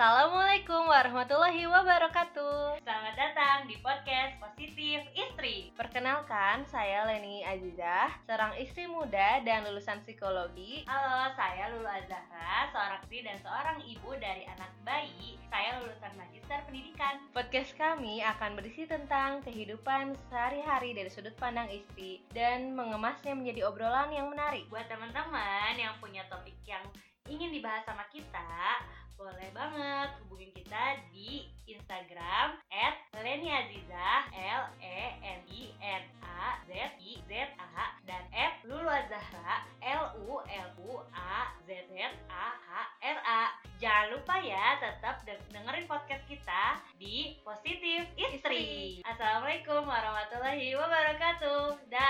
Assalamualaikum warahmatullahi wabarakatuh. Selamat datang di podcast Positif Istri. Perkenalkan, saya Leni Azizah, seorang istri muda dan lulusan psikologi. Halo, saya Lulu Azahra, seorang istri dan seorang ibu dari anak bayi. Saya lulusan Magister Pendidikan. Podcast kami akan berisi tentang kehidupan sehari-hari dari sudut pandang istri dan mengemasnya menjadi obrolan yang menarik. Buat teman-teman yang punya topik yang ingin dibahas sama kita, boleh banget hubungin kita di Instagram at Leni Azizah L E N I N A Z I Z A dan at Lulu Azahra L U L U A Z Z A H R A. Jangan lupa ya tetap dengerin podcast kita di Positif Istri. Assalamualaikum warahmatullahi wabarakatuh. Dah.